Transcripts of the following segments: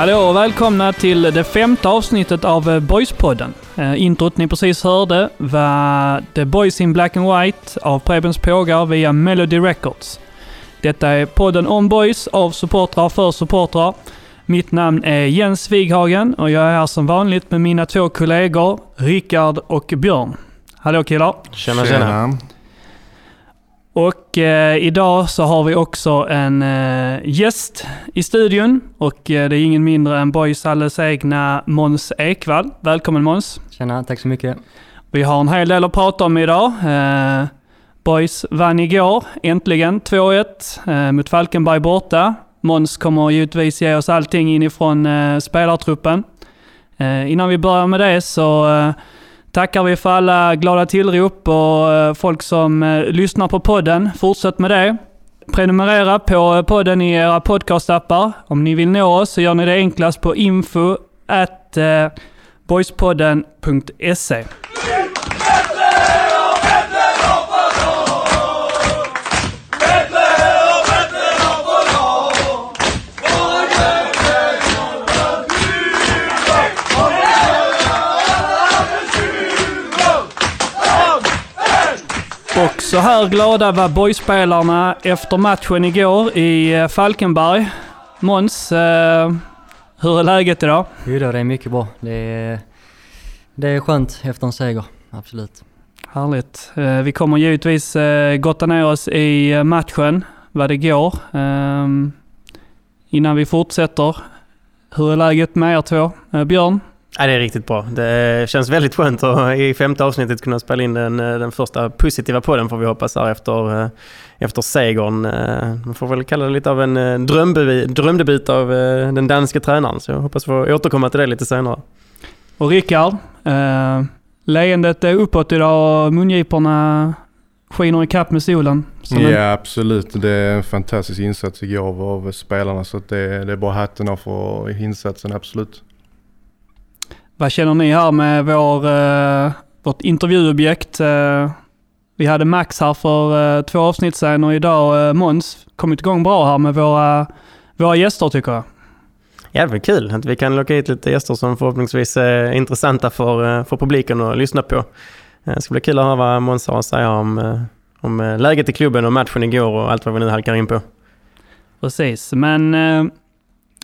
Hallå och välkomna till det femte avsnittet av eh, Boyspodden. Eh, introt ni precis hörde var The Boys in Black and White av Prebens Pågar via Melody Records. Detta är podden om boys av supportrar för supportrar. Mitt namn är Jens Wighagen och jag är här som vanligt med mina två kollegor Rickard och Björn. Hallå killar! Tjena, tjena. Och eh, idag så har vi också en eh, gäst i studion och eh, det är ingen mindre än Boys alldeles egna Måns Ekvall. Välkommen Måns! Tjena, tack så mycket. Vi har en hel del att prata om idag. Eh, Boys vann igår, äntligen, 2-1 eh, mot Falkenberg borta. Måns kommer givetvis ge oss allting inifrån eh, spelartruppen. Eh, innan vi börjar med det så eh, tackar vi för alla glada tillrop och eh, folk som eh, lyssnar på podden. Fortsätt med det. Prenumerera på podden i era podcastappar. Om ni vill nå oss så gör ni det enklast på info at eh, boyspodden.se. så här glada var boyspelarna efter matchen igår i eh, Falkenberg. Måns, eh, hur är läget idag? Jo då, det är mycket bra. Det är, det är skönt efter en seger, absolut. Härligt. Eh, vi kommer givetvis eh, gotta ner oss i eh, matchen, vad det går. Ehm, innan vi fortsätter, hur är läget med er två? Eh, Björn? Ja, det är riktigt bra. Det känns väldigt skönt att i femte avsnittet kunna spela in den, den första positiva podden får vi hoppas här efter, efter segern. Man får väl kalla det lite av en drömdebut av den danske tränaren. Så jag hoppas få återkomma till det lite senare. Och Rickard, eh, leendet är uppåt idag och mungiporna skiner ikapp med solen. Nu- Ja absolut, det är en fantastisk insats igår av spelarna så det, det är bara hatten av för insatsen absolut. Vad känner ni här med vår, eh, vårt intervjuobjekt? Eh, vi hade Max här för eh, två avsnitt sedan och idag eh, Måns kommit igång bra här med våra, våra gäster tycker jag. Ja, det var kul att vi kan locka hit lite gäster som förhoppningsvis är intressanta för, eh, för publiken att lyssna på. Eh, Det ska bli kul att höra vad Måns har att säga om, eh, om läget i klubben och matchen igår och allt vad vi nu halkar in på. Precis, men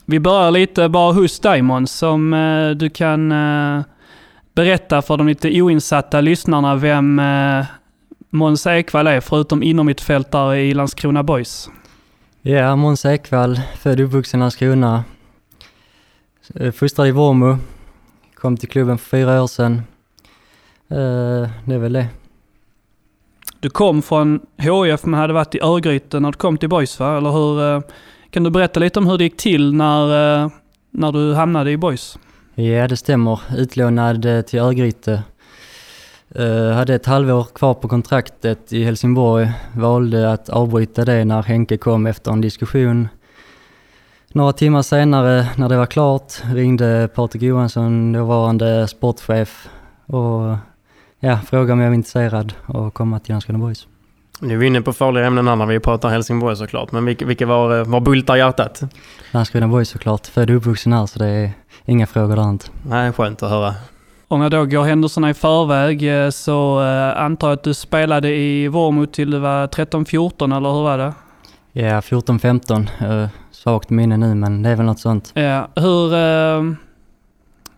vi börjar lite bara hos dig Måns, som eh, du kan eh, berätta för de lite oinsatta lyssnarna vem eh, Måns Ekvall är, förutom innermittfältare i Landskrona Boys. Ja, Måns Ekvall, född och uppvuxen i Landskrona. Eh, Fostrad i Vormo. Kom till klubben för fyra år sedan. Eh, Det är väl det. Du kom från HIF men hade varit i Örgryte när du kom till Boys va? Eller hur? Kan du berätta lite om hur det gick till när, eh, när du hamnade i Boys? Ja, det stämmer. Utlånad eh, till Örgryte. Uh, hade ett halvår kvar på kontraktet i Helsingborg. Valde att avbryta det när Henke kom efter en diskussion. Några timmar senare, när det var klart, ringde Patrik Johansson, dåvarande sportchef, och ja, frågade om jag var intresserad av att komma till Landskrona Boys. Nu är vi inne på farliga ämnen här när vi pratar Helsingborg såklart, men vilka, vilka var, var bultar hjärtat? Landskrona Boys såklart, född och uppvuxen här, så det är inga frågor där inte. Nej, skönt att höra. Om jag då går händelserna i förväg eh, så eh, antar jag att du spelade i Vormo till du var 13-14 eller hur var det? Ja, 14-15. Uh, svagt minne nu, men det är väl något sånt. Ja, hur...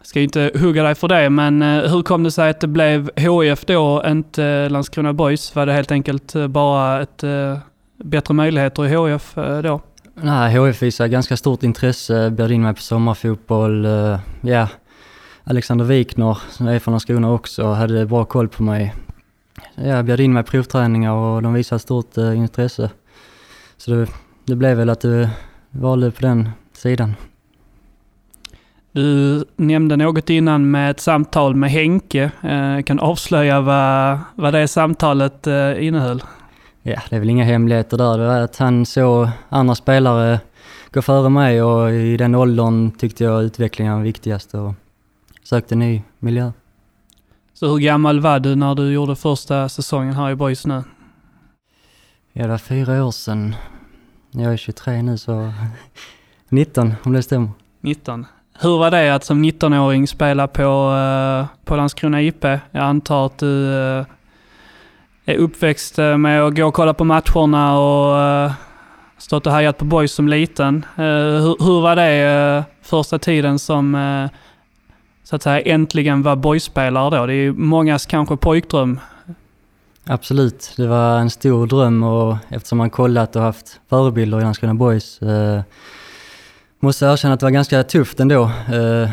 Ska ju inte hugga dig för det, men eh, hur kom det sig att det blev HIF då, inte eh, Landskrona Boys? Var det helt enkelt eh, bara ett bättre möjligheter i HIF då? Nej, HIF visade ganska stort intresse, bjöd in mig på sommarfotboll. ja, Alexander Wikner, som är från Landskrona också, hade bra koll på mig. Jag bjöd in mig på provträningar och de visade stort intresse. Så det, det blev väl att du valde på den sidan. Du nämnde något innan med ett samtal med Henke. Eh, kan avslöja vad, vad det samtalet eh, innehöll? Ja, det är väl inga hemligheter där. Det var att han såg andra spelare gå före mig och i den åldern tyckte jag utvecklingen var viktigast och sökte ny miljö. Så hur gammal var du när du gjorde första säsongen här i Boys nu? Ja, det var fyra år sedan. Jag är 23 nu så 19 om det stämmer. 19. Hur var det att som 19-åring spela på, eh, på Landskrona IP? Jag antar att du eh, är uppväxt eh, med att gå och kolla på matcherna och stått och hajat på boys som liten. Hur, hur var det första tiden som så att säga äntligen var boyspelare då? Det är ju mångas kanske pojkdröm. Absolut, det var en stor dröm och eftersom man kollat och haft förebilder i Landskrona Boys måste erkänna att det var ganska tufft ändå. Eh,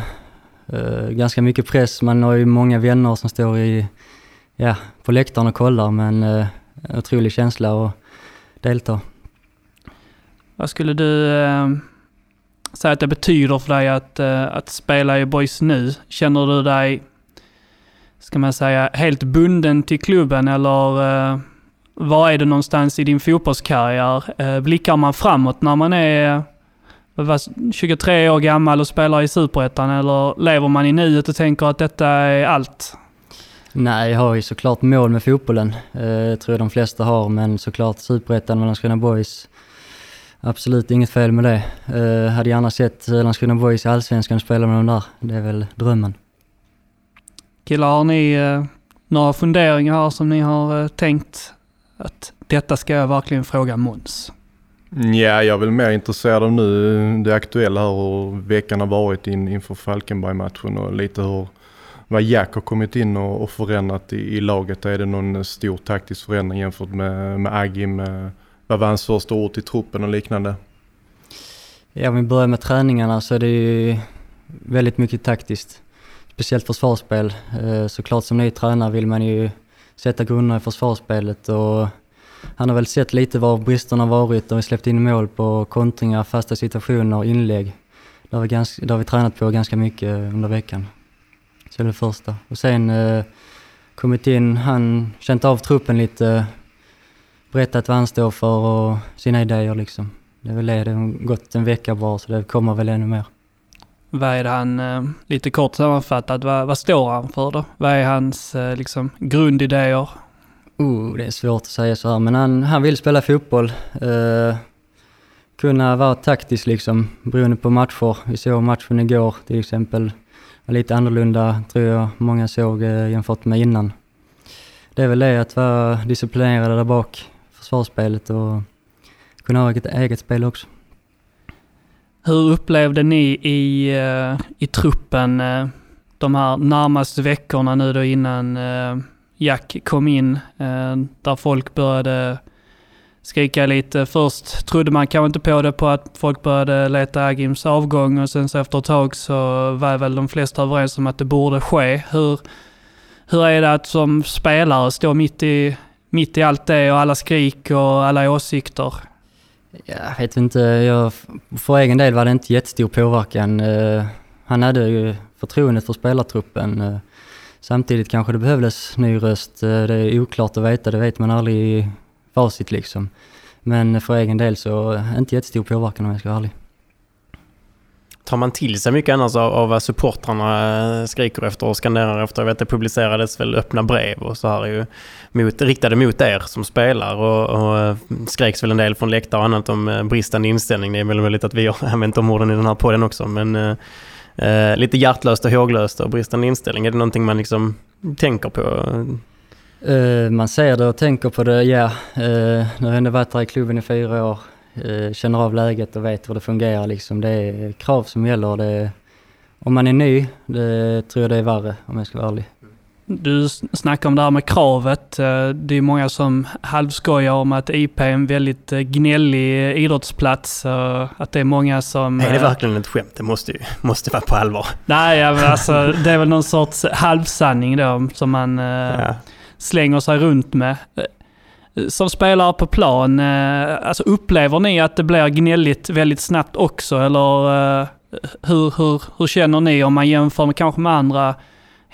eh, ganska mycket press, man har ju många vänner som står i, ja, på läktaren och kollar men eh, en otrolig känsla att delta. Vad skulle du eh, säga att det betyder för dig att, eh, att spela i Boys nu? Känner du dig, ska man säga, helt bunden till klubben eller eh, var är du någonstans i din fotbollskarriär? Eh, blickar man framåt när man är var- 23 år gammal och spelar i Superettan eller lever man i nuet och tänker att detta är allt? Nej, jag har ju såklart mål med fotbollen. Eh, tror jag de flesta har, men såklart Superettan med Landskrona Boys. Absolut inget fel med det. Eh, hade gärna sett Landskrona Boys i Allsvenskan spela med dem där. Det är väl drömmen. Killar, har ni eh, några funderingar här som ni har eh, tänkt att detta ska jag verkligen fråga Måns? Ja, jag är väl mer intresserad av nu det aktuella här och veckan har varit in, inför Falkenberg-matchen och lite hur vad Jack har kommit in och, och förändrat i, i laget. Är det någon stor taktisk förändring jämfört med, med Agim? Vad var hans första ord i truppen och liknande? Ja, om vi börjar med träningarna så är det ju väldigt mycket taktiskt. Speciellt försvarsspel. Eh, såklart som ny tränare vill man ju sätta grunderna i försvarsspelet och han har väl sett lite var bristerna varit och vi släppt in mål på kontringar, fasta situationer och inlägg. Det har vi, ganska, det har vi tränat på ganska mycket under veckan. Så det är det första. Och sen eh, kommit in, han känt av truppen lite, berättat vad han står för och sina idéer liksom. Det är väl det, det har gått en vecka bara så det kommer väl ännu mer. Vad är det han, eh, lite kort sammanfattat, vad, vad står han för då? Vad är hans eh, liksom, grundidéer? Oh, det är svårt att säga så här, men han, han vill spela fotboll. Eh, kunna vara taktisk liksom, beroende på matcher. Vi såg matchen igår till exempel. var lite annorlunda tror jag många såg eh, jämfört med innan. Det är väl det att vara disciplinerad där bak, försvarsspelet och kunna ha ett eget spel också. Hur upplevde ni i, eh, i truppen eh, de här närmaste veckorna nu då innan eh, Jack kom in? eh, Där folk började skrika lite. Först trodde man kanske inte på det på att folk började leta Agims avgång och sen så efter ett tag så var väl de flesta överens om att det borde ske. Hur, hur är det att som spelare stå mitt i, mitt i allt det och alla skrik och alla åsikter? Jag vet inte, jag, för egen del var det inte jättestor påverkan. Eh, han hade ju förtroendet för spelartruppen. Eh, Samtidigt kanske det behövdes ny röst. Eh, det är oklart att veta, det vet man aldrig i facit liksom. Men för egen del så eh, inte jättestor påverkan om jag ska vara ärlig. Tar man till sig mycket annars av, av vad supportrarna eh, skriker efter och skanderar efter? Jag vet det publicerades väl öppna brev och så här ju mot, riktade mot er som spelar och, och skreks väl en del från läktare och annat om bristande inställning. Det är väl möjligt att vi har använt de orden i den här podden också men eh, lite hjärtlöst och håglöst och bristande inställning. Är det någonting man liksom tänker på? Eh, man ser det och tänker på det, ja. Eh, nu har jag ändå varit här i klubben i fyra år. Eh, känner av läget och vet hur det fungerar liksom. Det är krav som gäller. Det, om man är ny, det tror jag det är värre om jag ska vara ärlig. Du snackar om det här med kravet. Eh, Det är många som halvskojar om att IP är en väldigt eh, gnällig eh, idrottsplats. Att det är många som... Är det eh, verkligen ett skämt? Det måste ju måste vara på allvar. Nej, ja, men alltså, det är väl någon sorts halvsanning då som man Ja. slänger sig runt med. Som spelare på plan, alltså upplever ni att det blir gnälligt väldigt snabbt också? Eller hur, hur, hur känner ni om man jämför med kanske med andra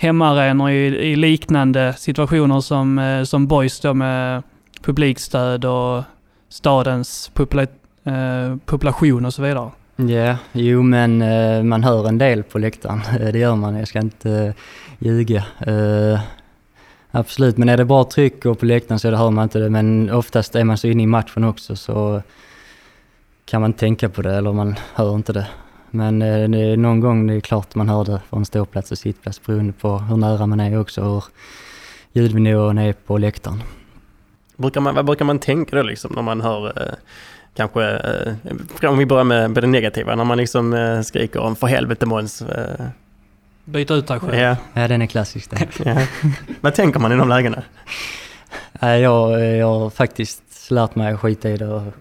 hemmaarenor i, i liknande situationer som, eh, som Boys då med publikstöd och stadens popula, eh, population och så vidare? Ja, jo men eh, man hör en del på läktaren. Det gör man, jag ska inte eh, ljuga. Eh, absolut, men är det bra tryck och på läktaren så hör man inte det. Men oftast är man så inne i matchen också så kan man tänka på det eller man hör inte det. Men eh, det är någon gång det är klart man hör det från ståplats och sittplats beroende på hur nära man är också hur ljudnivån är på läktaren. Brukar man, vad brukar man tänka då liksom när man hör eh, kanske, eh, om vi börjar med, med det negativa, när man liksom eh, skriker om för helvete Måns. Eh, Byta ut dig själv. ja, Ja, den är klassisk den. ja. vad tänker man i de lägena? Jag, jag har faktiskt lärt mig att skita i det och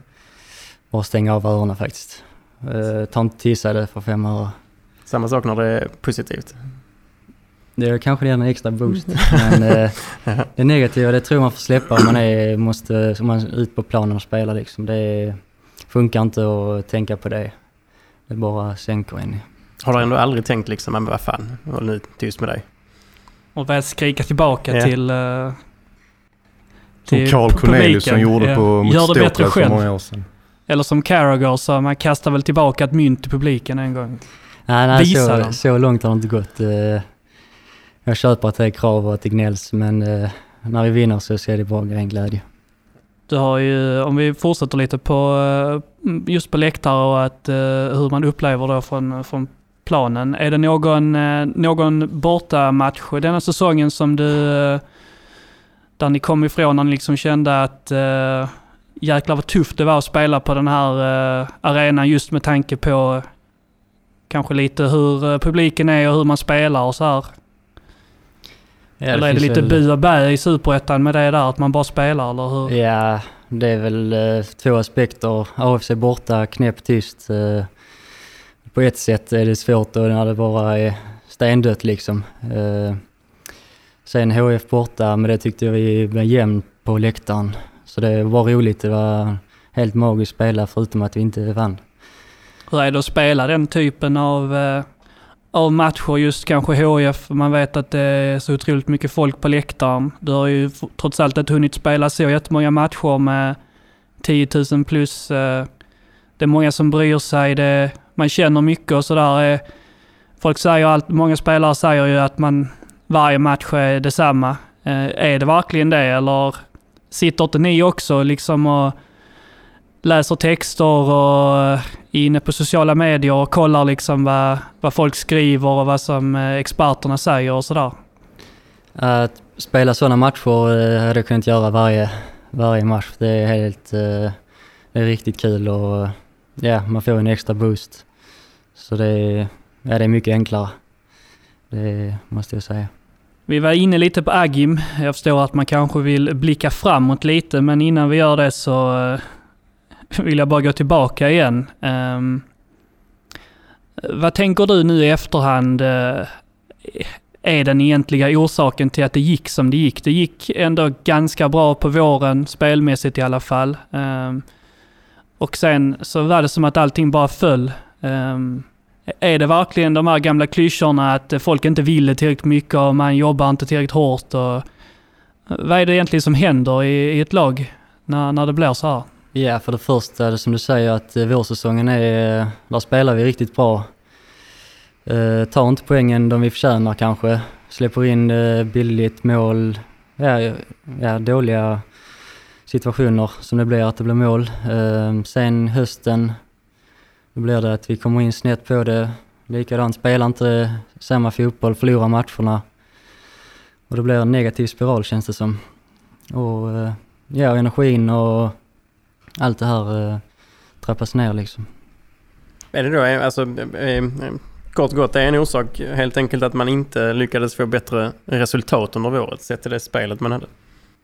bara stänga av öronen faktiskt. Uh, ta inte till sig det för fem öre. Samma sak när det är positivt. Det är kanske en extra boost. Men eh, det negativa det tror jag man får släppa om man, är, måste, om man är ute på planen och spelar liksom. Det funkar inte att tänka på det. Det bara sänker en. Har du ändå aldrig tänkt liksom, men vad fan, håll nu tyst med dig. Och väl skrika tillbaka Ja. till... Uh, Som Carl Corneliusson gjorde på, mot Gör det bättre Ståplas för själv. många år sedan. Eller som Carragher sa, man kastar väl tillbaka ett mynt till publiken en gång. Nej, nej Visa så, dem. så långt har det inte gått. Eh, Jag köper att det är krav och att det gnälls men eh, när vi vinner så ser det bara ren glädje. Du har ju, om vi fortsätter lite på eh, just på läktare och att, hur man upplever det från, från planen. Är det någon, någon bortamatch denna säsongen som du, där ni kom ifrån när ni liksom kände att jäklar vad tufft det var att spela på den här eh, arenan just med tanke på kanske lite hur eh, publiken är och hur man spelar och så här? Ja, eller är det lite väl- bu och bä i superettan med det där att man bara spelar eller hur? Ja, det är väl två aspekter. AFC borta, knäpp tyst. Eh, på ett sätt är det svårt och när det bara är stendött liksom. Sen HF borta, men det tyckte vi var jämnt på läktaren. Så det var roligt. Det var helt magiskt att spela förutom att vi inte vann. Hur är det att spela den typen av, eh, av matcher, just kanske HF? Man vet att det är så otroligt mycket folk på läktaren. Du har ju trots allt inte hunnit spela så jättemånga matcher med 10 000 plus. Eh, det är många som bryr sig, det, man känner mycket och sådär. Eh, folk säger allt, många spelare säger ju att man, varje match är detsamma. Eh, är det verkligen det eller sitter inte ni också liksom och läser texter och inne på sociala medier och kollar liksom vad, vad folk skriver och vad som eh, experterna säger och sådär. Att spela sådana matcher eh, hade jag kunnat göra varje, varje match. Det är helt... Eh, det är riktigt kul och ja, man får en extra boost. Så det är, ja, det är mycket enklare. Det måste jag säga. Vi var inne lite på Agim. Jag förstår att man kanske vill blicka framåt lite, men innan vi gör det så eh, vill jag bara gå tillbaka igen. Um, vad tänker du nu i efterhand uh, är den egentliga orsaken till att det gick som det gick? Det gick ändå ganska bra på våren, spelmässigt i alla fall. Um, och sen så var det som att allting bara föll. Um, är det verkligen de här gamla klyschorna att folk inte vill tillräckligt mycket och man jobbar inte tillräckligt hårt? Och eh, vad är det egentligen som händer i, i ett lag när, när det blir så här? Ja, för det första är det som du säger att eh, vårsäsongen är... Eh, där spelar vi riktigt bra. Eh, tar inte poängen de vi förtjänar kanske. Släpper in eh, billigt mål. Ja, ja, dåliga situationer som det blir att det blir mål. Eh, sen hösten, då blir det att vi kommer in snett på det. Likadant, spelar inte samma fotboll, förlorar matcherna. Och det blir en negativ spiral känns det som. Och eh, ja, energin och allt det här eh, trappas ner liksom. Är det då, eh, alltså, kort och gott, är en orsak helt enkelt att man inte lyckades få bättre resultat under året sett till det spelet man hade?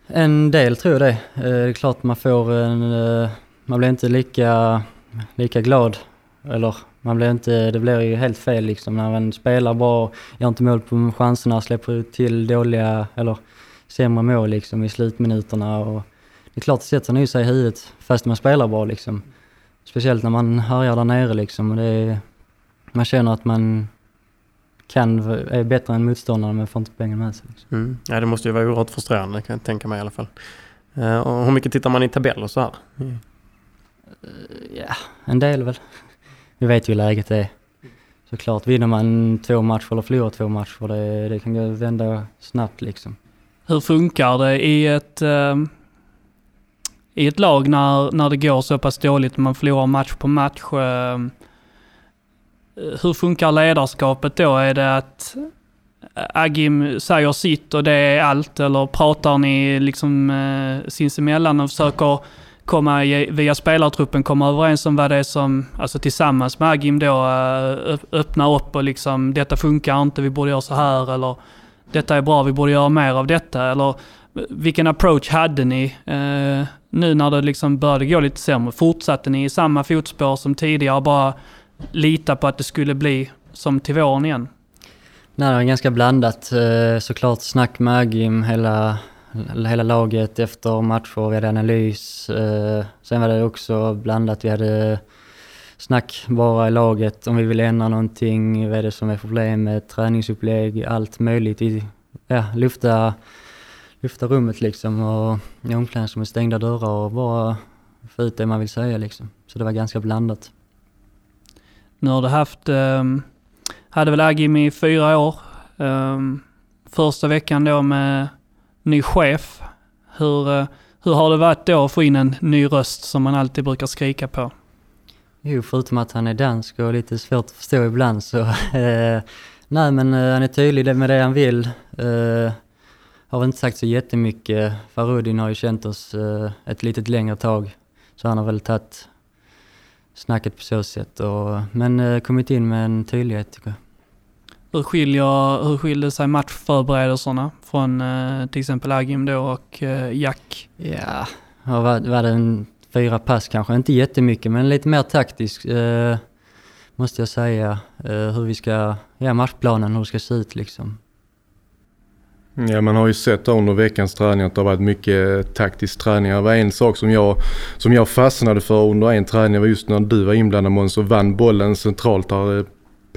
En del tror jag det. Det är klart man får en... Man blir inte lika, lika glad. Eller man blir inte... Det blir ju helt fel liksom när man spelar bra, gör inte mål på chanserna, släpper till dåliga eller sämre mål liksom i slutminuterna. Och det är klart det sätter nog sig i huvudet fast man spelar bra liksom. Speciellt när man härjar där nere liksom. Och det är, man känner att man kan, är bättre än motståndaren men får inte pengarna med sig. Liksom. Mm. Ja, det måste ju vara oerhört frustrerande kan jag tänka mig i alla fall. Eh, och hur mycket tittar man i tabeller så här? Mm. Ja, en del väl. Vi vet ju hur läget är. Såklart, vinner man två matcher eller förlorar två matcher, det, det kan vända snabbt liksom. Hur funkar det i ett, eh, i ett lag när, när det går så pass dåligt, man förlorar match på match? Eh, hur funkar ledarskapet då? Är det att Agim säger sitt och det är allt eller pratar ni liksom eh, sinsemellan och försöker komma via spelartruppen komma överens om vad det är som, alltså tillsammans med Agim då, eh, öppna upp och liksom detta funkar inte, vi borde göra så här eller detta är bra, vi borde göra mer av detta eller vilken approach hade ni eh, nu när det liksom började gå lite sämre? Fortsatte ni i samma fotspår som tidigare, bara lita på att det skulle bli som till våren igen? Nej, det var ganska blandat. Eh, såklart snack med Agim, hela, hela laget efter matcher, vi hade analys. Eh, sen var det också blandat, vi hade snack bara i laget om vi vill ändra någonting, vad är det som är problemet, träningsupplägg, allt möjligt. Ja, lufta, lufta rummet liksom och i omklädningsrummet med stängda dörrar och bara få ut det man vill säga liksom. Så det var ganska blandat. Nu har du haft um hade väl Agim i fyra år. Um, första veckan då med ny chef. Hur, eh, hur har det varit då att få in en ny röst som man alltid brukar skrika på? Jo, förutom att han är dansk och lite svårt att förstå ibland så... Eh, nej, men eh, han är tydlig med det han vill. Eh, har väl inte sagt så jättemycket. Farudin har ju känt oss eh, ett litet längre tag. Så han har väl tagit snacket på så sätt. Och, men eh, kommit in med en tydlighet tycker jag. Hur skiljer, hur skiljer sig matchförberedelserna från eh, till exempel Agim då och eh, Jack? Ja, var, var det en fyra pass kanske, inte jättemycket men lite mer taktiskt eh, måste jag säga. Eh, hur vi ska, ja matchplanen, hur det ska se ut liksom. Ja, man har ju sett under veckans träning att det har varit mycket taktisk träning. Det var en sak som jag, som jag fastnade för under en träning var just när du var inblandad Måns och vann bollen centralt där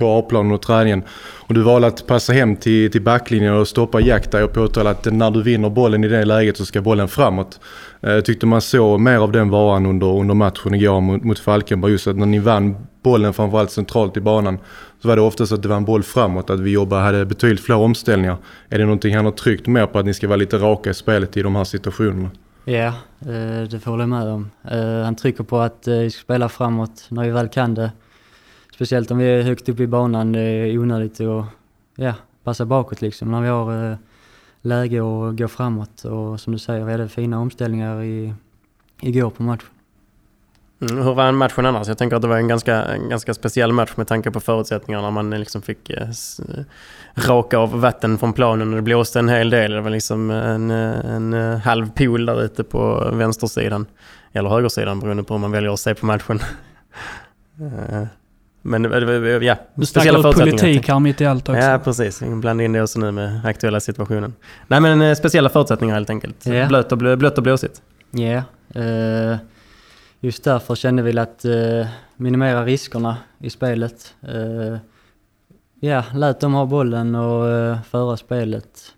på A-planen och träningen. Och du valde att passa hem till, till backlinjen och stoppa Jack där och påtala att när du vinner bollen i det läget så ska bollen framåt. Jag tyckte man såg mer av den varan under, under matchen igår mot, mot Falkenberg. Just att när ni vann bollen framförallt centralt i banan så var det oftast att det var en boll framåt. Att vi jobbade, hade betydligt fler omställningar. Är det någonting han har tryckt mer på att ni ska vara lite raka i spelet i de här situationerna? Ja, eh, det får jag med om. Eh, han trycker på att vi ska spela framåt när vi väl kan det. Speciellt om vi är högt upp i banan, det är onödigt att ja, passa bakåt liksom när vi har eh, läge att gå framåt. Och som du säger, vi hade fina omställningar i, igår på matchen. Mm, hur var matchen annars? Jag tänker att det var en ganska, en ganska speciell match med tanke på förutsättningarna. Man liksom fick eh, eh raka av vatten från planen och det blåste en hel del. Det var liksom en, eh, en halv pool där ute på vänstersidan. Eller högersidan beroende på hur man väljer att se på matchen. Eh, men ja, du speciella förutsättningar. politik här mitt i allt också. Ja, precis. Blanda in det också nu med aktuella situationen. Nej, men eh, speciella förutsättningar helt enkelt. Yeah. Blött, och, blött och blåsigt. Ja, yeah. uh, just därför kände vi att uh, minimera riskerna i spelet. Uh, ja, lät dem ha bollen och uh, föra spelet.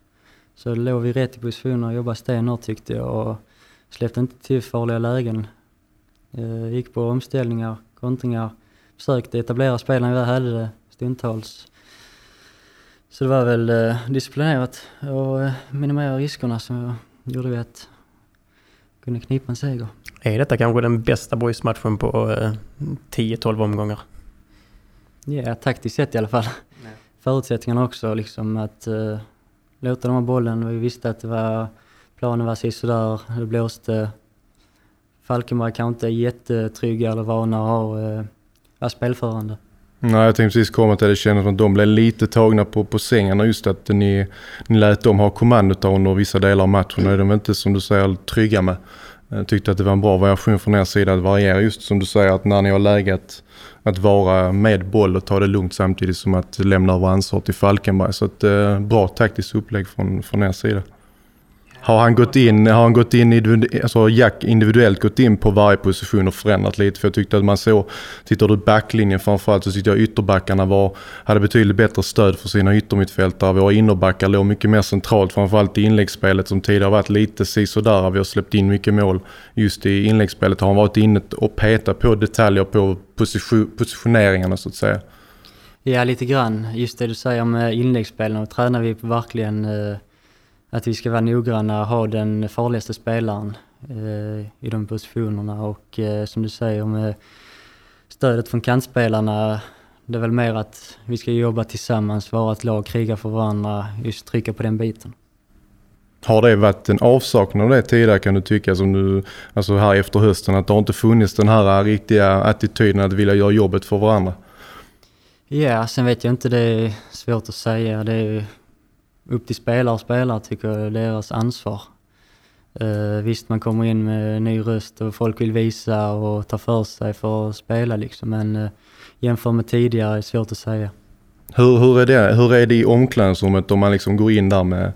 Så låg vi rätt i positioner och jobbade stenhårt tyckte jag och släppte inte till farliga lägen. Uh, gick på omställningar, kontringar försökte etablera spelarna vi hade det stundtals. Så det var väl eh, disciplinerat och eh, minimera riskerna som gjorde vi att kunna knipa en seger. Är detta kanske den bästa boysmatchen på eh, 10-12 omgångar? Ja, taktiskt sett i alla fall. Nej. Förutsättningarna också liksom att eh, låta dem ha bollen. Vi visste att det var, planen var sådär, det blåste. Falkenberg kanske inte är jättetrygga eller vana att ha eh, vara spelförande. Nej, jag tänkte precis komma till det. Det kändes som att de blev lite tagna på, på sängarna just att ni, ni lät dem ha kommandot under vissa delar av matchen. Mm. de är inte som du säger trygga med. Jag tyckte att det var en bra variation från er sida att variera just som du säger att när ni har läget att vara med boll och ta det lugnt samtidigt som att lämna över ansvar till Falkenberg. Så ett eh, bra taktiskt upplägg från, från er sida. Har han gått in, har han gått in alltså Jack individuellt gått in på varje position och förändrat lite? För jag tyckte att man såg, tittar du backlinjen framförallt så tyckte jag ytterbackarna var, hade betydligt bättre stöd för sina yttermittfältare. Våra innerbackar låg mycket mer centralt, framförallt i inläggsspelet som tidigare varit lite sisådär. Vi har släppt in mycket mål just i inläggsspelet. Har han varit inne och petat på detaljer på position, positioneringarna så att säga? Ja, lite grann. Just det du säger med inläggsspelen och tränar vi verkligen eh att vi ska vara noggranna ha den farligaste spelaren eh, i de positionerna och eh, som du säger med stödet från kantspelarna det är väl mer att vi ska jobba tillsammans, vara ett lag, kriga för varandra, just trycka på den biten. Har det varit en avsaknad av det tidigare kan du tycka som du, alltså här efter hösten, att det har inte funnits den här riktiga attityden att vilja göra jobbet för varandra? Ja, sen vet jag inte, det är svårt att säga. Det är upp till spelare och spelare tycker jag, deras ansvar. Uh, visst, man kommer in med ny röst och folk vill visa och ta för sig för att spela liksom, men uh, jämfört med tidigare är det svårt att säga. Hur, hur, är, det, hur är det i omklädningsrummet om man liksom går in där med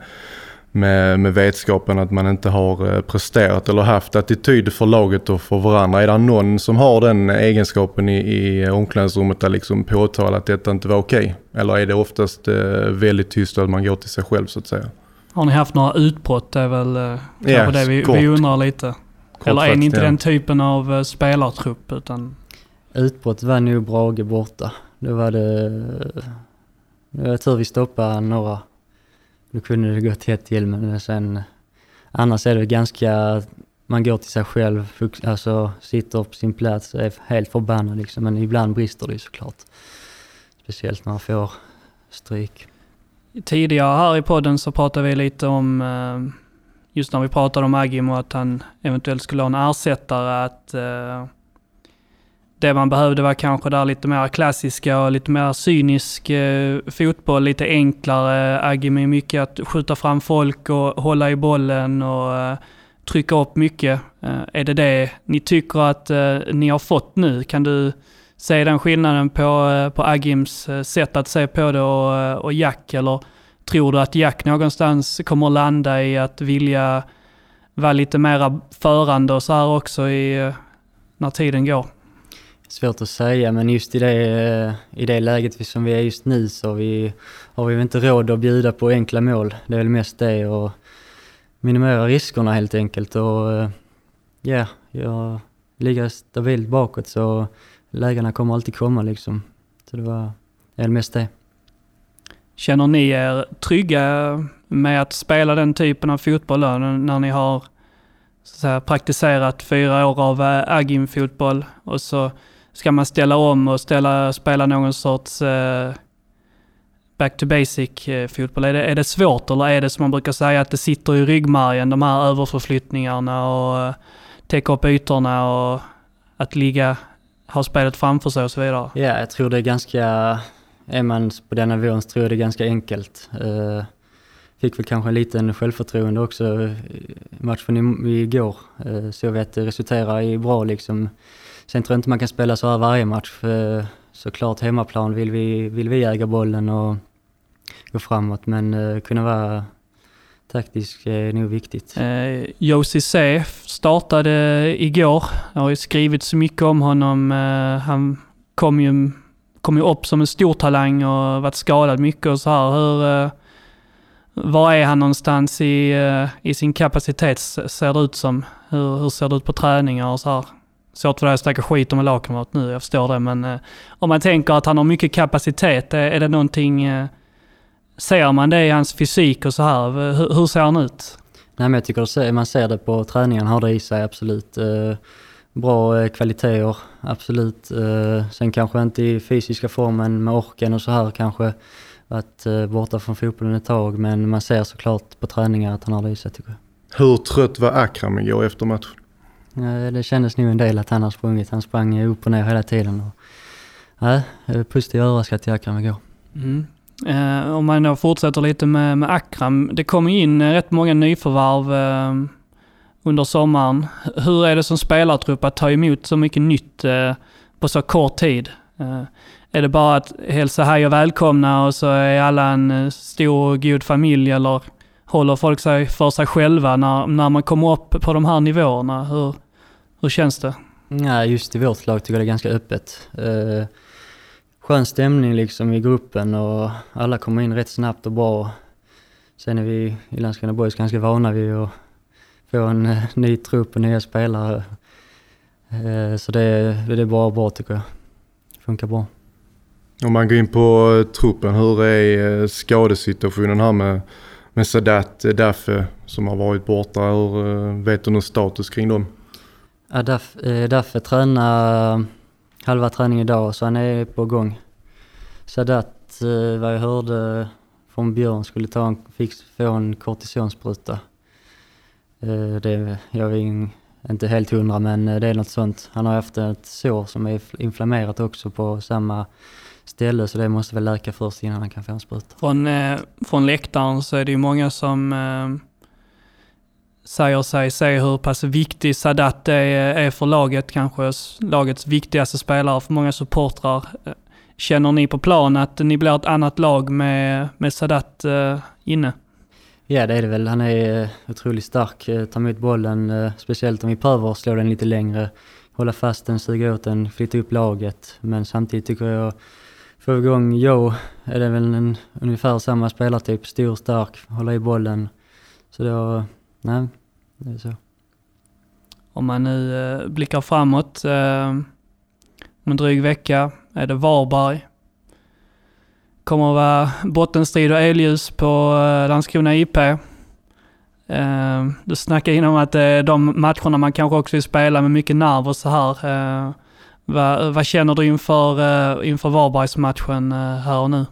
med, med vetskapen att man inte har eh, presterat eller haft attityd för laget och för varandra. Är det någon som har den egenskapen i, i omklädningsrummet att liksom påtala att detta inte var okej? Okay? Eller är det oftast eh, väldigt tyst att man går till sig själv så att säga? Har ni haft några utbrott? Det är väl eh, ja, det vi, vi undrar lite. Kort eller är ni inte ja. den typen av uh, spelartrupp? Utan... Utbrott var nog Brage borta. Då var det... Det var tur vi stoppade några då kunde det gått hett till men sen annars är det ganska, man går till sig själv, alltså sitter på sin plats och är helt förbannad liksom. Men ibland brister det såklart. Speciellt när man får stryk. Tidigare här i podden så pratade vi lite om, eh, just när vi pratade om Agim och att han eventuellt skulle ha en ersättare, att eh, det man behövde var kanske där lite mer klassiska och lite mer cynisk eh, fotboll, lite enklare. Agim är mycket att skjuta fram folk och hålla i bollen och eh, trycka upp mycket. Eh, är det det ni tycker att eh, ni har fått nu? Kan du se den skillnaden på, eh, på Agims eh, sätt att se på det och, eh, och Jack? Eller tror du att Jack någonstans kommer landa i att vilja vara lite mera förande och så här också i, eh, när tiden går? Svårt att säga, men just i det, eh, i det läget som vi är just nu så vi, har vi inte råd att bjuda på enkla mål. Det är väl mest det och minimera riskerna helt enkelt. Och eh, ja, jag ligger stabilt bakåt så lägena kommer alltid komma liksom. Så det var det är mest det. Känner ni er trygga med att spela den typen av fotboll då, när ni har så här, praktiserat fyra år av eh, Agim-fotboll och så ska man ställa om och ställa, spela någon sorts eh, back to basic eh, fotboll? Är det, är det svårt eller är det som man brukar säga att det sitter i ryggmärgen, de här överförflyttningarna och eh, täcka upp ytorna och att ligga, ha spelet framför sig och så vidare? Ja, jag tror det är ganska, är man på den nivån så tror jag det är ganska enkelt. Uh, fick väl kanske en liten självförtroende också i matchen igår. Uh, jag vet, att det resulterar i bra liksom Sen tror jag inte man kan spela så här varje match. För såklart hemmaplan vill vi, vill vi äga bollen och gå framåt. Men eh, kunna vara taktisk är nog viktigt. Eh, Josie C startade igår. Det har ju skrivits så mycket om honom. Eh, han kom ju, kom ju upp som en stor talang och varit skadad mycket och så här. Hur, eh, var är han någonstans i, eh, i sin kapacitet ser det ut som? Hur, hur ser det ut på träningar och så här? Svårt för dig att snacka skit om en lagkamrat nu, jag förstår det. Men eh, om man tänker att han har mycket kapacitet, är, är det någonting... Eh, ser man det i hans fysik och så här? Hur, hur ser han ut? Nej men jag tycker att man ser det på träningen, har det i sig absolut. Eh, bra eh, kvaliteter, absolut. Eh, sen kanske inte i fysiska formen med orken och så här kanske varit eh, borta från fotbollen ett tag. Men man ser såklart på träningar att han har det i sig tycker jag. Hur trött var Akram igår efter matchen? Eh, det kändes nog en del att han har sprungit. Han sprang upp och ner hela tiden. Och, ja, positiv överraskad till Akram igår. Mm. Eh, om man då fortsätter lite med, med Akram. Det kom in eh, rätt många nyförvärv eh, under sommaren. Hur är det som spelartrupp att ta emot så mycket nytt eh, på så kort tid? Eh, är det bara att hälsa hej och välkomna och så är alla en eh, stor och god familj eller håller folk sig för sig själva när, när man kommer upp på de här nivåerna? Hur, hur känns det? Ja, just i vårt lag tycker jag det är ganska öppet. Eh, skön stämning liksom i gruppen och alla kommer in rätt snabbt och bra. Sen är vi i Landskrona Boys ganska vana vid att få en eh, ny trupp och nya spelare. Eh, så det, det är bara bra tycker jag. Det funkar bra. Om man går in på truppen, hur är skadesituationen här med, med Sadat Daffe som har varit borta? Hur, vet du någon status kring dem? Ja, Daff, eh, Daffe tränar halva träning idag så han är på gång. Sadat, eh, vad jag hörde från Björn, skulle ta en, fick få en kortisonspruta. Eh, det, jag är inte helt hundra men det är något sånt. Han har haft ett sår som är inflammerat också på samma ställe så det måste väl läka först innan han kan få en spruta. Från, från läktaren så är det ju många som eh, säger sig se hur pass viktig Sadat är, är för laget, kanske lagets viktigaste spelare för många supportrar. Eh, känner ni på plan att ni blir ett annat lag med, med Sadat eh, inne? Ja, det är det väl. Han är eh, otroligt stark, tar emot bollen, speciellt om vi behöver slå den lite längre, hålla fast den, suga åt den, flytta upp laget. Men samtidigt tycker jag, få igång Joe, är det väl en, ungefär samma spelartyp, stor, stark, hålla i bollen. Så då, nej, det är så. Om man nu eh, blickar framåt, eh, om en dryg vecka är det Varberg kommer att vara bottenstrid och elljus på eh, Landskrona IP. Du snackade innan om att det är de matcherna man kanske också vill spela med mycket nerv och så här. Vad, vad känner du inför, inför Varbergsmatchen här och nu?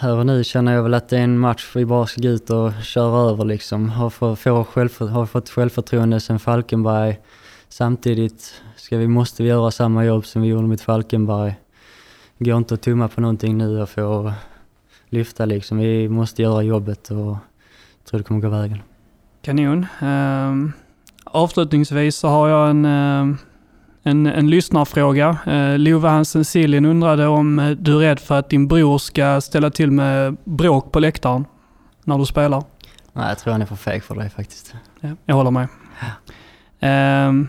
Här och nu känner jag väl att det är en match vi bara ska gå ut och köra över liksom. Har, för, för självför, har fått självförtroende sen Falkenberg. Samtidigt ska vi, måste vi göra samma jobb som vi gjorde mot Falkenberg går inte att tumma på någonting nu och få lyfta liksom. Vi måste göra jobbet och jag tror det kommer gå vägen. Kanon. Um, avslutningsvis så har jag en, um en, en lyssnarfråga. Uh, Love Hansen Siljen undrade om uh, du är rädd för att din bror ska ställa till med bråk på läktaren när du spelar? Nej, jag tror han är för feg för det faktiskt. Ja, jag håller med. Ja. Uh,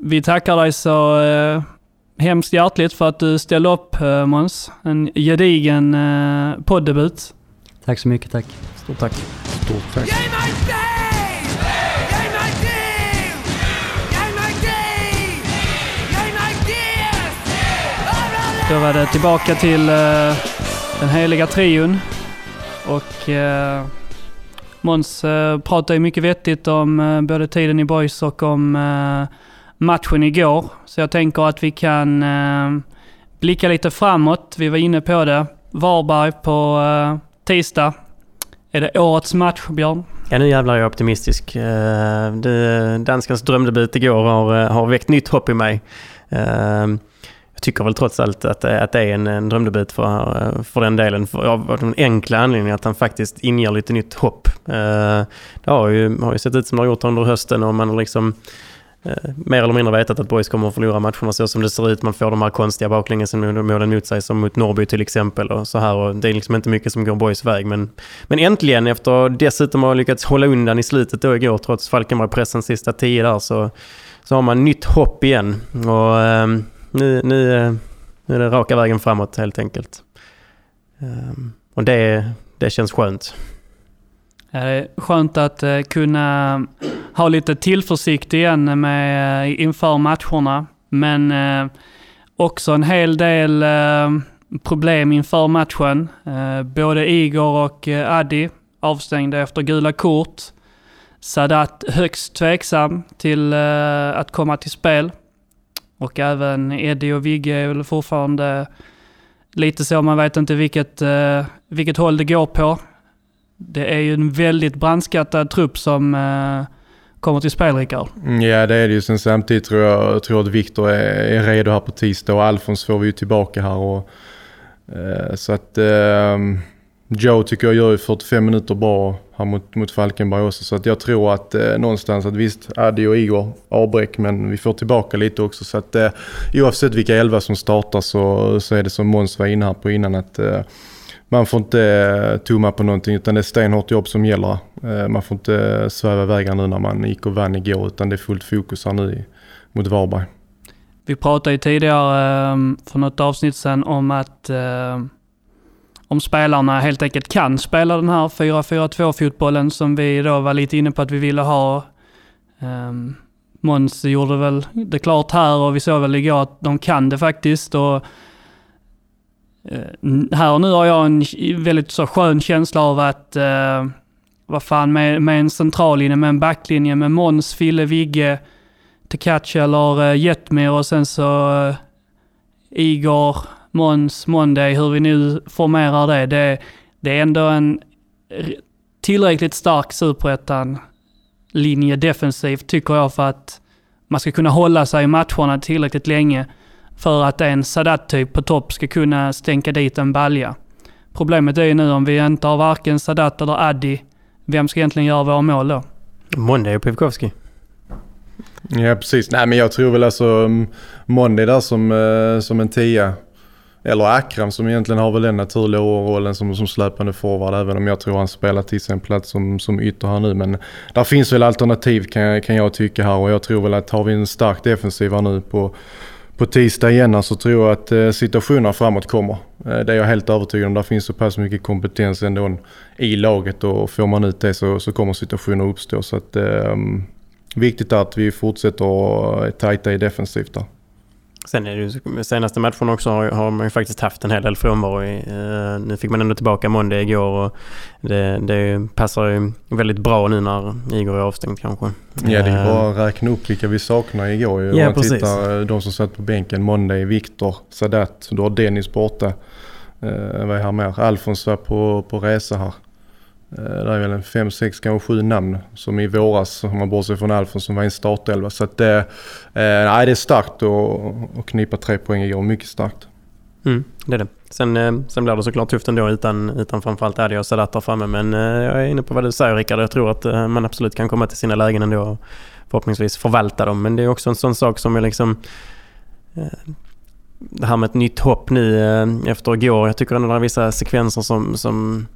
vi tackar dig så uh, hemskt hjärtligt för att du ställde upp eh, Måns. En gedigen eh, poddebut. Tack så mycket, tack. Stort tack. Stort tack. Då var det tillbaka till uh, den heliga trion. Och uh, Måns eh, uh, pratade ju mycket vettigt om uh, både tiden i boys och om uh, matchen igår. Så jag tänker att vi kan uh, blicka lite framåt. Vi var inne på det. Varberg på uh, tisdag. Är det årets match, Björn? Ja, nu jävlar är jag optimistisk. Uh, danskans drömdebut igår har, har väckt nytt hopp i mig. Uh, tycker väl trots allt att, eh, att det är en, en drömdebut för, eh, för den delen. För, av den enkla anledningen att han faktiskt inger lite nytt hopp. Eh, det har ju, har ju sett ut som det har gjort under hösten och man har liksom eh, mer eller mindre vetat att Boys kommer att förlora matcherna så som det ser ut. Man får de här konstiga baklängesmålen mot sig som mot Norrby till exempel och så här. Och det är liksom inte mycket som går Boys väg. Men, men äntligen efter dessutom ha lyckats hålla undan i slutet då igår trots Falkenberg-pressens sista tio där så, så har man nytt hopp igen. Och eh, nu, nu, eh, nu är det raka vägen framåt helt enkelt. Ehm, och det, det känns skönt. Ja, Det är skönt att eh, kunna ha lite tillförsikt igen med, eh, inför matcherna. Men också en hel del problem inför matchen. Både Igor och Addi avstängda efter gula kort. Sadat högst tveksam till att komma till spel. Och även Eddie och Vigge är väl fortfarande lite så, man vet inte vilket, eh, vilket håll det går på. Det är ju en väldigt brandskattad trupp som eh, kommer till spel, Rickard. Mm, ja, det är det ju. Sen samtidigt tror jag, jag tror att Viktor är, är redo här på tisdag och Alfons får vi ju tillbaka här. Och, eh, så att ehm, Joe tycker jag gör ju 45 minuter bra här mot, mot Falkenberg också. Så att jag tror att eh, någonstans att visst, Addi och Igor avbräck men vi får tillbaka lite också. Så att eh, oavsett vilka elva som startar så, så är det som Måns var inne här på innan att eh, man får inte eh, tumma på någonting utan det är stenhårt jobb som gäller. Eh, man får inte eh, sväva iväg nu när man gick och vann igår utan det är fullt fokus här nu mot Varberg. Vi pratade ju tidigare för något avsnitt sedan om att om spelarna helt enkelt kan spela den här 4-4-2 fotbollen som vi då var lite inne på att vi ville ha. Ehm, Måns gjorde väl det klart här och vi såg väl igår att de kan det faktiskt. Och Uh, här och nu har jag en väldigt så skön känsla av att, uh, vad fan, med, med en centrallinje, med en backlinje, med Måns, Fille, Vigge, Tekac eller eh, uh, Jetmir och sen så uh, Igor, Måns, Monday, hur vi nu formerar det. Det, det är ändå en tillräckligt stark superettan-linje defensivt tycker jag för att man ska kunna hålla sig i matcherna tillräckligt länge för att en Sadat-typ på topp ska kunna stänka dit en balja. Problemet är ju nu om vi inte har varken Sadat eller Addi, vem ska egentligen göra våra mål då? Monday och Pivkovski. Ja precis. Nej men jag tror väl alltså um, Monday där som, eh, som en tia. Eller Akram som egentligen har väl den naturliga rollen som, som släpande forward även om jag tror han spelar till sin plats som, som ytter här nu. Men där finns väl alternativ kan, jag- kan jag tycka här och jag tror väl att har vi en stark defensiv här nu på, på tisdag igen så tror jag att eh, framåt kommer. Eh, det är jag helt övertygad om. Där finns så pass mycket kompetens ändå i laget och får man ut det så, så kommer situationer uppstå. Så att, eh, viktigt att vi fortsätter att tajta i defensivt där. Sen är det ju senaste matchen också har, har man ju faktiskt haft en hel del frånvaro. Eh, nu fick man ändå tillbaka Monday igår och det, det passar ju väldigt bra nu när Igor är avstängd kanske. Ja, det är Eh, bara att räkna upp vilka vi saknar igår. ju. Om Ja, man tittar eh, de som satt på bänken. Monday, Viktor, Sadat. Du har Dennis borta. Eh, vad är här mer? Alfons var på, på resa här. Eh, det är väl en fem, sex, kanske sju namn som i våras, om man bortser från Alfons som var i en startelva. Så att det, eh, nej, det är starkt att knipa tre poäng igår. Mycket starkt. Mm, det är det. Sen, eh, sen blir det såklart tufft ändå utan, utan framförallt Adi och Sadat där framme. Men eh, jag är inne på vad du säger Rickard. Jag tror att man absolut kan komma till sina lägen ändå och förhoppningsvis förvalta dem. Men det är också en sån sak som är liksom... Det här med ett nytt hopp nu efter igår. Jag tycker ändå det är vissa sekvenser som, som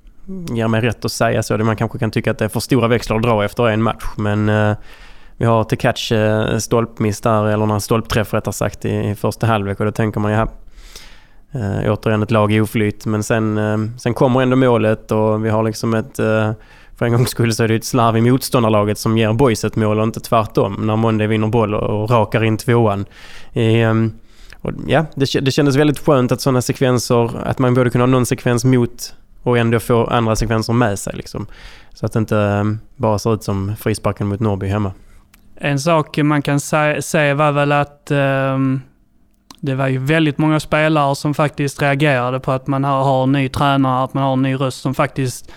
ger mig rätt att säga så. Man kanske kan tycka att det är för stora växlar att dra efter en match. Men eh, vi har Tekac eh, stolpmiss där, eller en stolpträff rättare sagt i, i första halvlek och då tänker man ja, Eh, återigen ett lag i oflyt men sen, eh, sen kommer ändå målet och vi har liksom ett... Eh, för en gångs skull så är det ett slarv i motståndarlaget som ger Boys ett mål och inte tvärtom när Monday vinner boll och, och rakar in tvåan. Eh, och ja, det, det kändes väldigt skönt att sådana sekvenser, att man både kunde ha någon sekvens mot och ändå få andra sekvenser med sig liksom. Så att det inte ehm, bara ser ut som frisparken mot Norrby hemma. En sak man kan sä- säga var väl att ehm, det var ju väldigt många spelare som faktiskt reagerade på att man har, har en ny tränare, att man har en ny röst som faktiskt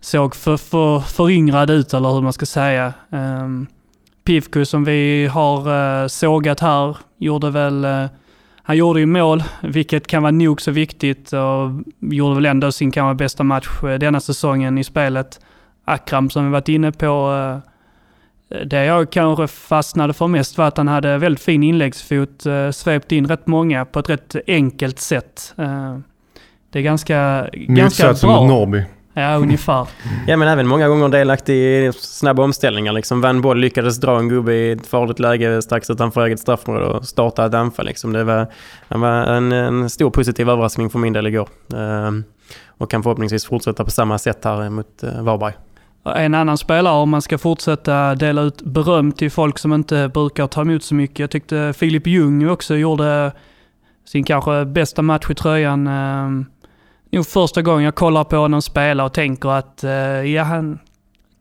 såg för, för, föryngrad ut, eller hur man ska säga. Ehm, um, Pivko som vi har uh, sågat här, gjorde väl... eh, han gjorde ju mål, vilket kan vara nog så viktigt och gjorde väl ändå sin kanske bästa match eh, denna säsongen i spelet. Akram som vi varit inne på, eh, det jag kanske fastnade för mest var att han hade väldigt fin inläggsfot, eh, svept in rätt många på ett rätt enkelt sätt. Det är ganska, ganska Motsatsen mot bra. Norrby. Ja, ungefär. Ja men även många gånger delaktig i snabba omställningar liksom. Vann boll, lyckades dra en gubbe i ett farligt läge strax utanför eget straffområde och starta ett anfall liksom. Det var, det var en, en stor positiv överraskning för min del igår. Ehm, och kan förhoppningsvis fortsätta på samma sätt här mot eh, Varberg. En annan spelare, om man ska fortsätta dela ut beröm till folk som inte brukar ta emot så mycket. Jag tyckte Filip Ljung också gjorde sin kanske bästa match i tröjan. Nog första gången jag kollar på honom spela och tänker att eh, ja, han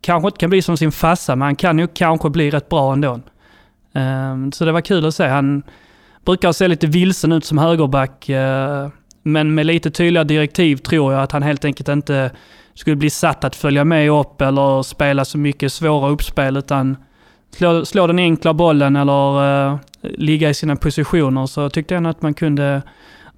kanske inte kan bli som sin farsa, men han kan ju kanske bli rätt bra ändå. Eh, så det var kul att se. Han brukar se lite vilsen ut som högerback, eh, men med lite tydliga direktiv tror jag att han helt enkelt inte skulle bli satt att följa med upp eller spela så mycket svåra uppspel utan slå, slå den enkla bollen eller eh, ligga i sina positioner så tyckte jag nog att man kunde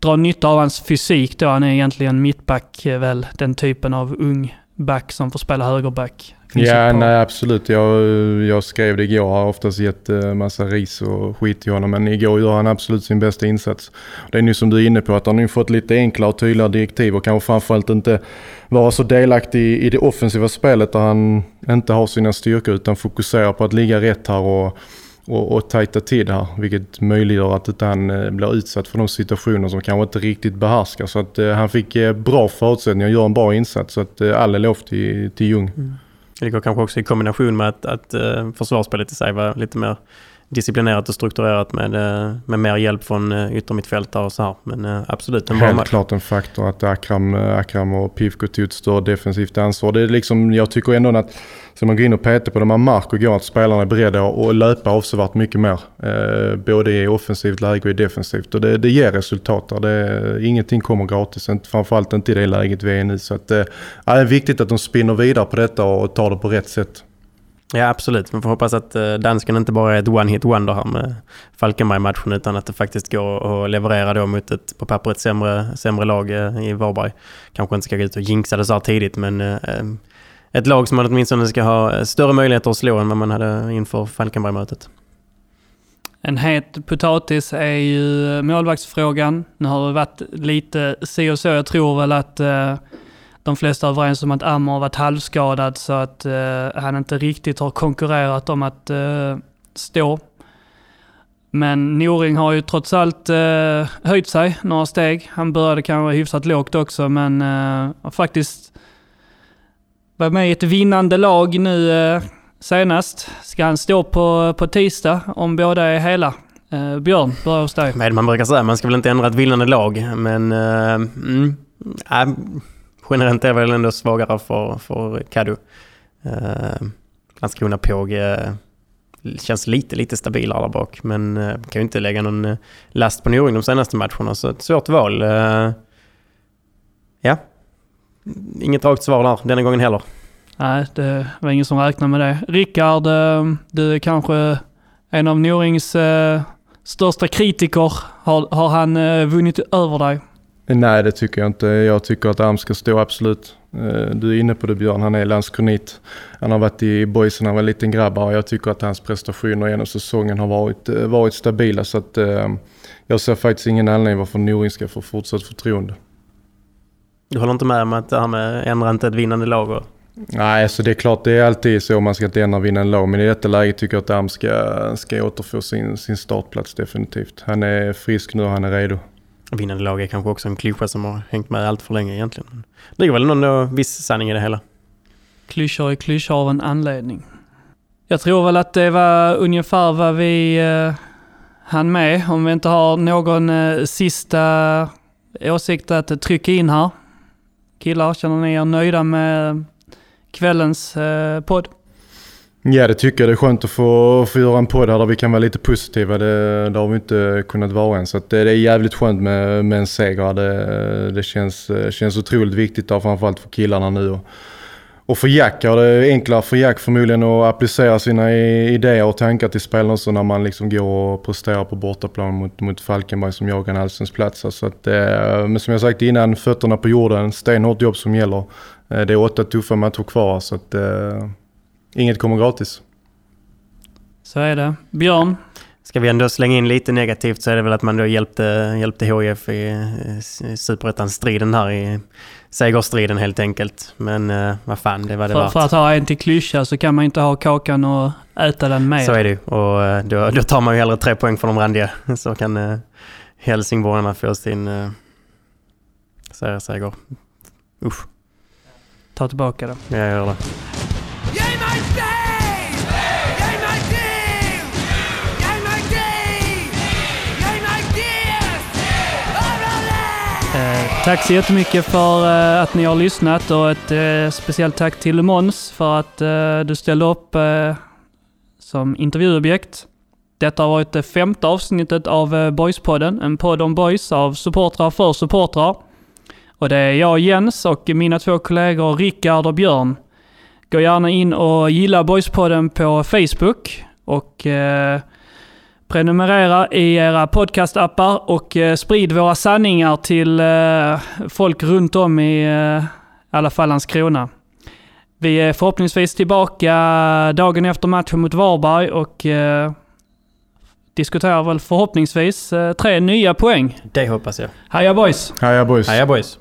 dra nytta av hans fysik då. Han är egentligen mittback, eh, väl den typen av ung back som får spela högerback. Finns Ja, nej absolut. Jag, jag skrev det igår. Jag har oftast gett eh, massa ris och skit till honom. Men igår gör han absolut sin bästa insats. Det är nu som du är inne på att han har fått lite enklare och tydligare direktiv och kanske framförallt inte vara så delaktig i, i det offensiva spelet där han inte har sina styrkor utan fokuserar på att ligga rätt här och, och, och tajta till det här. Vilket möjliggör att inte han eh, blir utsatt för de situationer som kanske inte riktigt behärskar. Så att eh, han fick eh, bra förutsättningar och gör en bra insats. Så att eh, all eloge till, till Ljung. Mm. Det går kanske också i kombination med att, att eh, försvarsspelet i sig var lite mer disciplinerat och strukturerat med, eh, med mer hjälp från eh, yttermittfältare och så här. Men eh, absolut en bra Helt match. klart en faktor att Akram, Akram och Pivko tog ett större defensivt ansvar. Det är liksom, jag tycker ändå att ska man gå in och peta på de här mark och går att spelarna är beredda att löpa avsevärt mycket mer. Eh, både i offensivt läge och i defensivt. Och det, det ger resultat där. Det, ingenting kommer gratis, inte, framförallt inte i det läget vi är i nu. Så att, eh, det är viktigt att de spinner vidare på detta och tar det på rätt sätt. Ja, absolut. Man får hoppas att eh, dansken inte bara är ett one-hit wonder här med Falkenberg-matchen utan att det faktiskt går att leverera då mot ett på pappret sämre, sämre lag eh, i Varberg. Kanske inte ska gå ut och jinxa det så här tidigt men eh, eh ett lag som man åtminstone ska ha större möjligheter att slå än vad man hade inför Falkenberg-mötet. En het potatis är ju målvaktsfrågan. Nu har det varit lite si och så. Jag tror väl att eh, de flesta är överens om att Ammer har varit halvskadad så att eh, han inte riktigt har konkurrerat om att eh, stå. Men Noring har ju trots allt eh, höjt sig några steg. Han började kanske hyfsat lågt också men eh, har faktiskt varit med i ett vinnande lag nu eh, senast. Ska han stå på, på tisdag om båda är hela? Eh, Björn, börja hos dig. Men man brukar säga man ska väl inte ändra ett vinnande lag men eh, mm, äh, generellt är det väl ändå svagare för, för Kadu. Eh, Landskrona Påg eh, känns lite, lite stabilare där bak. Men eh, kan ju inte lägga någon eh, last på Noring de senaste matcherna. Så ett svårt val. Eh, ja. Inget rakt svar där denna gången heller. Nej, det var ingen som räknade med det. Rickard, eh, du är kanske en av Norings eh, största kritiker. Har, har han eh, vunnit över dig? Nej, det tycker jag inte. Jag tycker att Arm ska stå absolut. Eh, du är inne på det Björn, han är landskronit. Han har varit i boys när han var en liten grabb och jag tycker att hans prestationer genom säsongen har varit, eh, varit stabila. Så att, eh, jag ser faktiskt ingen anledning varför Noring ska få fortsatt förtroende. Du håller inte med om att det här med ändra inte ett vinnande lag? Och... Nej, alltså det är klart det är alltid så man ska inte ändra vinna en lag. Men i detta läge tycker jag att Arm ska, ska återfå sin, sin startplats definitivt. Han är frisk nu och han är redo. Vinnande lag är kanske också en klyscha som har hängt med allt för länge egentligen. Men det ligger väl någon viss sanning i det hela. Klyschor är klyschor av en anledning. Jag tror väl att det var ungefär vad vi eh, hann med. Om vi inte har någon eh, sista åsikt att trycka in här. Killar, känner ni er nöjda med kvällens eh, podd? Ja, det tycker jag. Det är skönt att få, få göra en podd här där vi kan vara lite positiva. Det, det har vi inte kunnat vara än. Så att det, det är jävligt skönt med, med en seger. Det, det känns, känns otroligt viktigt där, framförallt för killarna nu. Och, och för Jack är det enklare för Jack förmodligen att applicera sina idéer och tankar till spelarna också när man liksom går och presterar på bortaplan mot, mot Falkenberg som jagar en allsvensk plats. Så att, eh, men som jag sagt innan, fötterna på jorden, stenhårt jobb som gäller. Eh, det är åtta tuffa matcher kvar så att eh, Inget kommer gratis. Så är det. Björn? Ska vi ändå slänga in lite negativt så är det väl att man då hjälpte, hjälpte HIF i superettan-striden här i segerstriden helt enkelt. Men uh, vad fan, det var det för, värt. För att ha en till klyscha så kan man inte ha kakan och äta den med. Så är det ju. Och uh, då, då tar man ju hellre tre poäng från de randiga. Så kan uh, Helsingborgarna få sin uh, seger. Usch. Ta tillbaka det. Jag gör det. Eh, tack så jättemycket för eh, att ni har lyssnat och ett eh, speciellt tack till Måns för att du ställde upp som intervjuobjekt. Detta har varit det femte avsnittet av Boyspodden, en podd om boys av supportrar för supportrar. Och det är jag Jens och mina två kollegor Rickard och Björn. Gå gärna in och gilla Boyspodden på Facebook och Prenumerera i era podcastappar och eh, sprid våra sanningar till eh, folk runt om i eh, alla fall Landskrona. Vi är förhoppningsvis tillbaka dagen efter matchen mot Varberg och diskuterar väl förhoppningsvis tre nya poäng. Det hoppas jag. Heja boys! Heja boys! Heja boys!